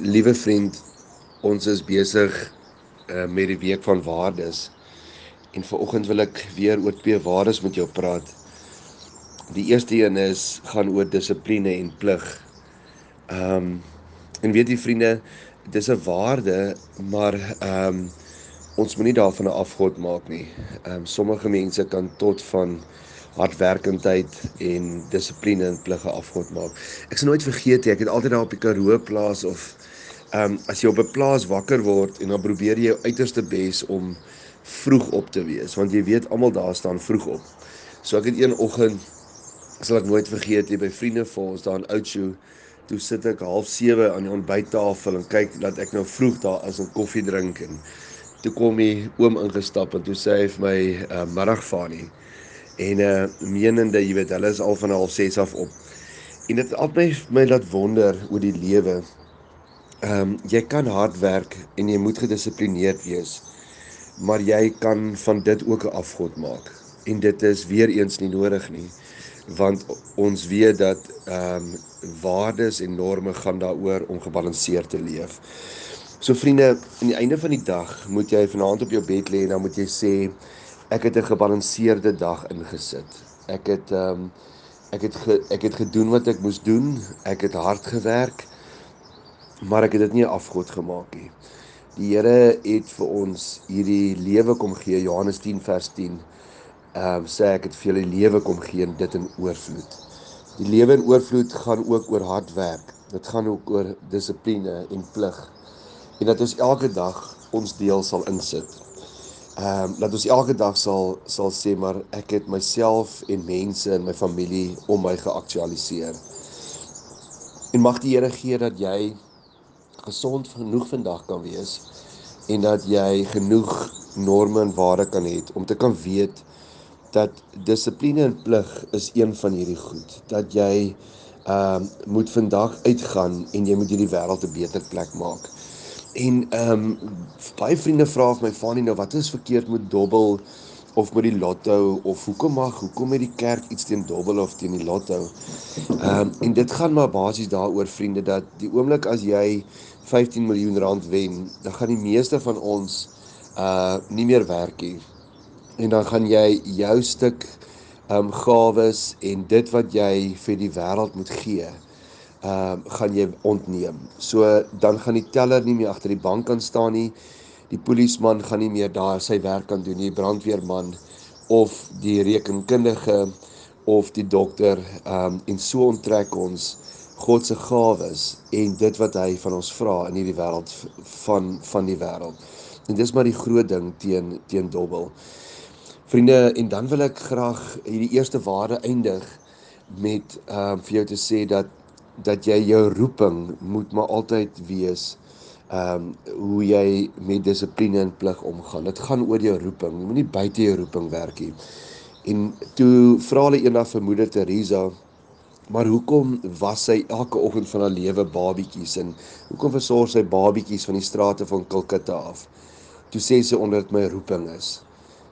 Liewe vriend, ons is besig uh, met die week van waardes. En vanoggend wil ek weer oor twee waardes met jou praat. Die eerste een is gaan oor dissipline en plig. Ehm um, en weet jy vriende, dis 'n waarde, maar ehm um, ons moenie daarvan 'n afgod maak nie. Ehm um, sommige mense kan tot van hardwerkendheid en dissipline en pligge afgod maak. Ek sal nooit vergeet nie, ek het altyd daar op die Karoo plaas of ehm um, as jy op 'n plaas wakker word en dan probeer jy jou uiterste bes om vroeg op te wees want jy weet almal daar staan vroeg op. So ek het een oggend sal ek nooit vergeet jy by vriende vir ons daar in Oudtshoorn toe sit ek half 7 aan die ontbyttafel en kyk dat ek nou vroeg daar is en koffie drink en toe kom hy oom ingestap en toe sê hy vir my uh, middag Fanie en uh menende jy weet hulle is al van half 6 af op. En dit het altyd my laat wonder oor die lewe Ehm um, jy kan hard werk en jy moet gedissiplineerd wees. Maar jy kan van dit ook 'n afgod maak. En dit is weer eens nie nodig nie. Want ons weet dat ehm um, waardes en norme gaan daaroor om gebalanseerd te leef. So vriende, aan die einde van die dag moet jy vanaand op jou bed lê en dan moet jy sê ek het 'n gebalanseerde dag ingesit. Ek het ehm um, ek het ge, ek het gedoen wat ek moes doen. Ek het hard gewerk maar ek het dit nie afgod gemaak nie. Die Here het vir ons hierdie lewe kom gee Johannes 10 vers 10. Ehm uh, sê ek het vir julle lewe kom gee en dit in oorvloed. Die lewe in oorvloed gaan ook oor hard werk. Dit gaan ook oor dissipline en plig. En dat ons elke dag ons deel sal insit. Ehm um, dat ons elke dag sal sal sê maar ek het myself en mense in my familie om my geaktualiseer. En mag die Here gee dat jy gesond genoeg vandag kan wees en dat jy genoeg norme en waarde kan hê om te kan weet dat dissipline en plig is een van hierdie goed dat jy ehm uh, moet vandag uitgaan en jy moet hierdie wêreld 'n beter plek maak. En ehm um, baie vriende vra vir my Fanie nou wat is verkeerd met dobbel of met die lotto of hoekom mag hoekom het die kerk iets teen dobbel of teen die lotto? Ehm um, en dit gaan maar basies daaroor vriende dat die oomblik as jy 15 miljoen rand wen, dan gaan die meeste van ons uh nie meer werk nie. En dan gaan jy jou stuk um gawes en dit wat jy vir die wêreld moet gee, um gaan jy ontneem. So dan gaan die teller nie meer agter die bank kan staan nie. Die polisieman gaan nie meer daar sy werk kan doen nie, die brandweerman of die rekenkundige of die dokter um en so onttrek ons God se gawes en dit wat hy van ons vra in hierdie wêreld van van die wêreld. En dis maar die groot ding teen teen dobbel. Vriende, en dan wil ek graag hierdie eerste waarde eindig met ehm uh, vir jou te sê dat dat jy jou roeping moet maar altyd wees ehm um, hoe jy met dissipline en plig omgaan. Dit gaan oor jou roeping. Jy moenie buite jou roeping werk nie. En toe vra hulle eendag vir moeder Teresa Maar hoekom was sy elke oggend van haar lewe babietjies en hoekom versorg sy babietjies van die strate van Kolkata af? Toe sê sy onder dit my roeping is.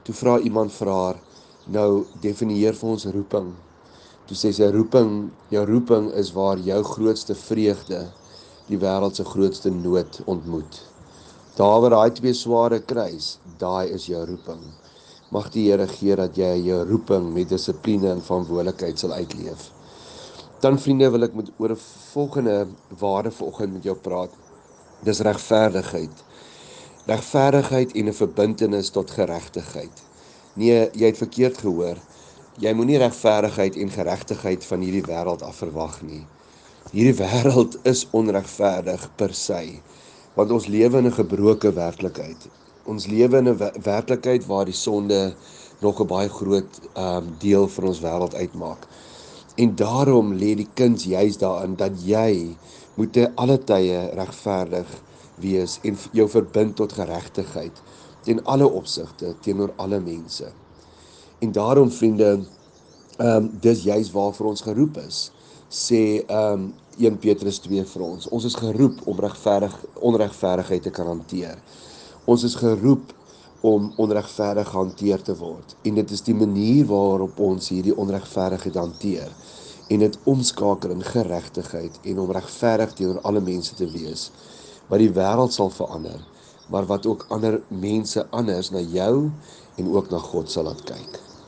Toe vra iemand vir haar, nou definieer vir ons roeping. Toe sê sy roeping, jou roeping is waar jou grootste vreugde die wêreld se grootste nood ontmoet. Daar waar daai twee sware kruis, daai is jou roeping. Mag die Here gee dat jy jou roeping met dissipline en verantwoordelikheid sal uitleef. Dan vriende wil ek met oor 'n volgende waarde vanoggend met jou praat. Dis regverdigheid. Regverdigheid en 'n verbintenis tot geregtigheid. Nee, jy het verkeerd gehoor. Jy moenie regverdigheid en geregtigheid van hierdie wêreld af verwag nie. Hierdie wêreld is onregverdig per se, want ons lewe in 'n gebroke werklikheid. Ons lewe in 'n werklikheid waar die sonde nog 'n baie groot um, deel van ons wêreld uitmaak. En daarom lê die kuns juis daarin dat jy moet te alle tye regverdig wees en jou verbind tot geregtigheid teen alle opsigte teenoor alle mense. En daarom vriende, ehm um, dis juis waarvoor ons geroep is. Sê ehm um, 1 Petrus 2 vir ons. Ons is geroep om regverdig onregverdigheid te kan hanteer. Ons is geroep om onregverdig gehanteer te word. En dit is die manier waarop ons hierdie onregverdigheid hanteer en dit omskakel in geregtigheid en om regverdig teenoor alle mense te wees wat die wêreld sal verander maar wat ook ander mense anders na jou en ook na God sal laat kyk.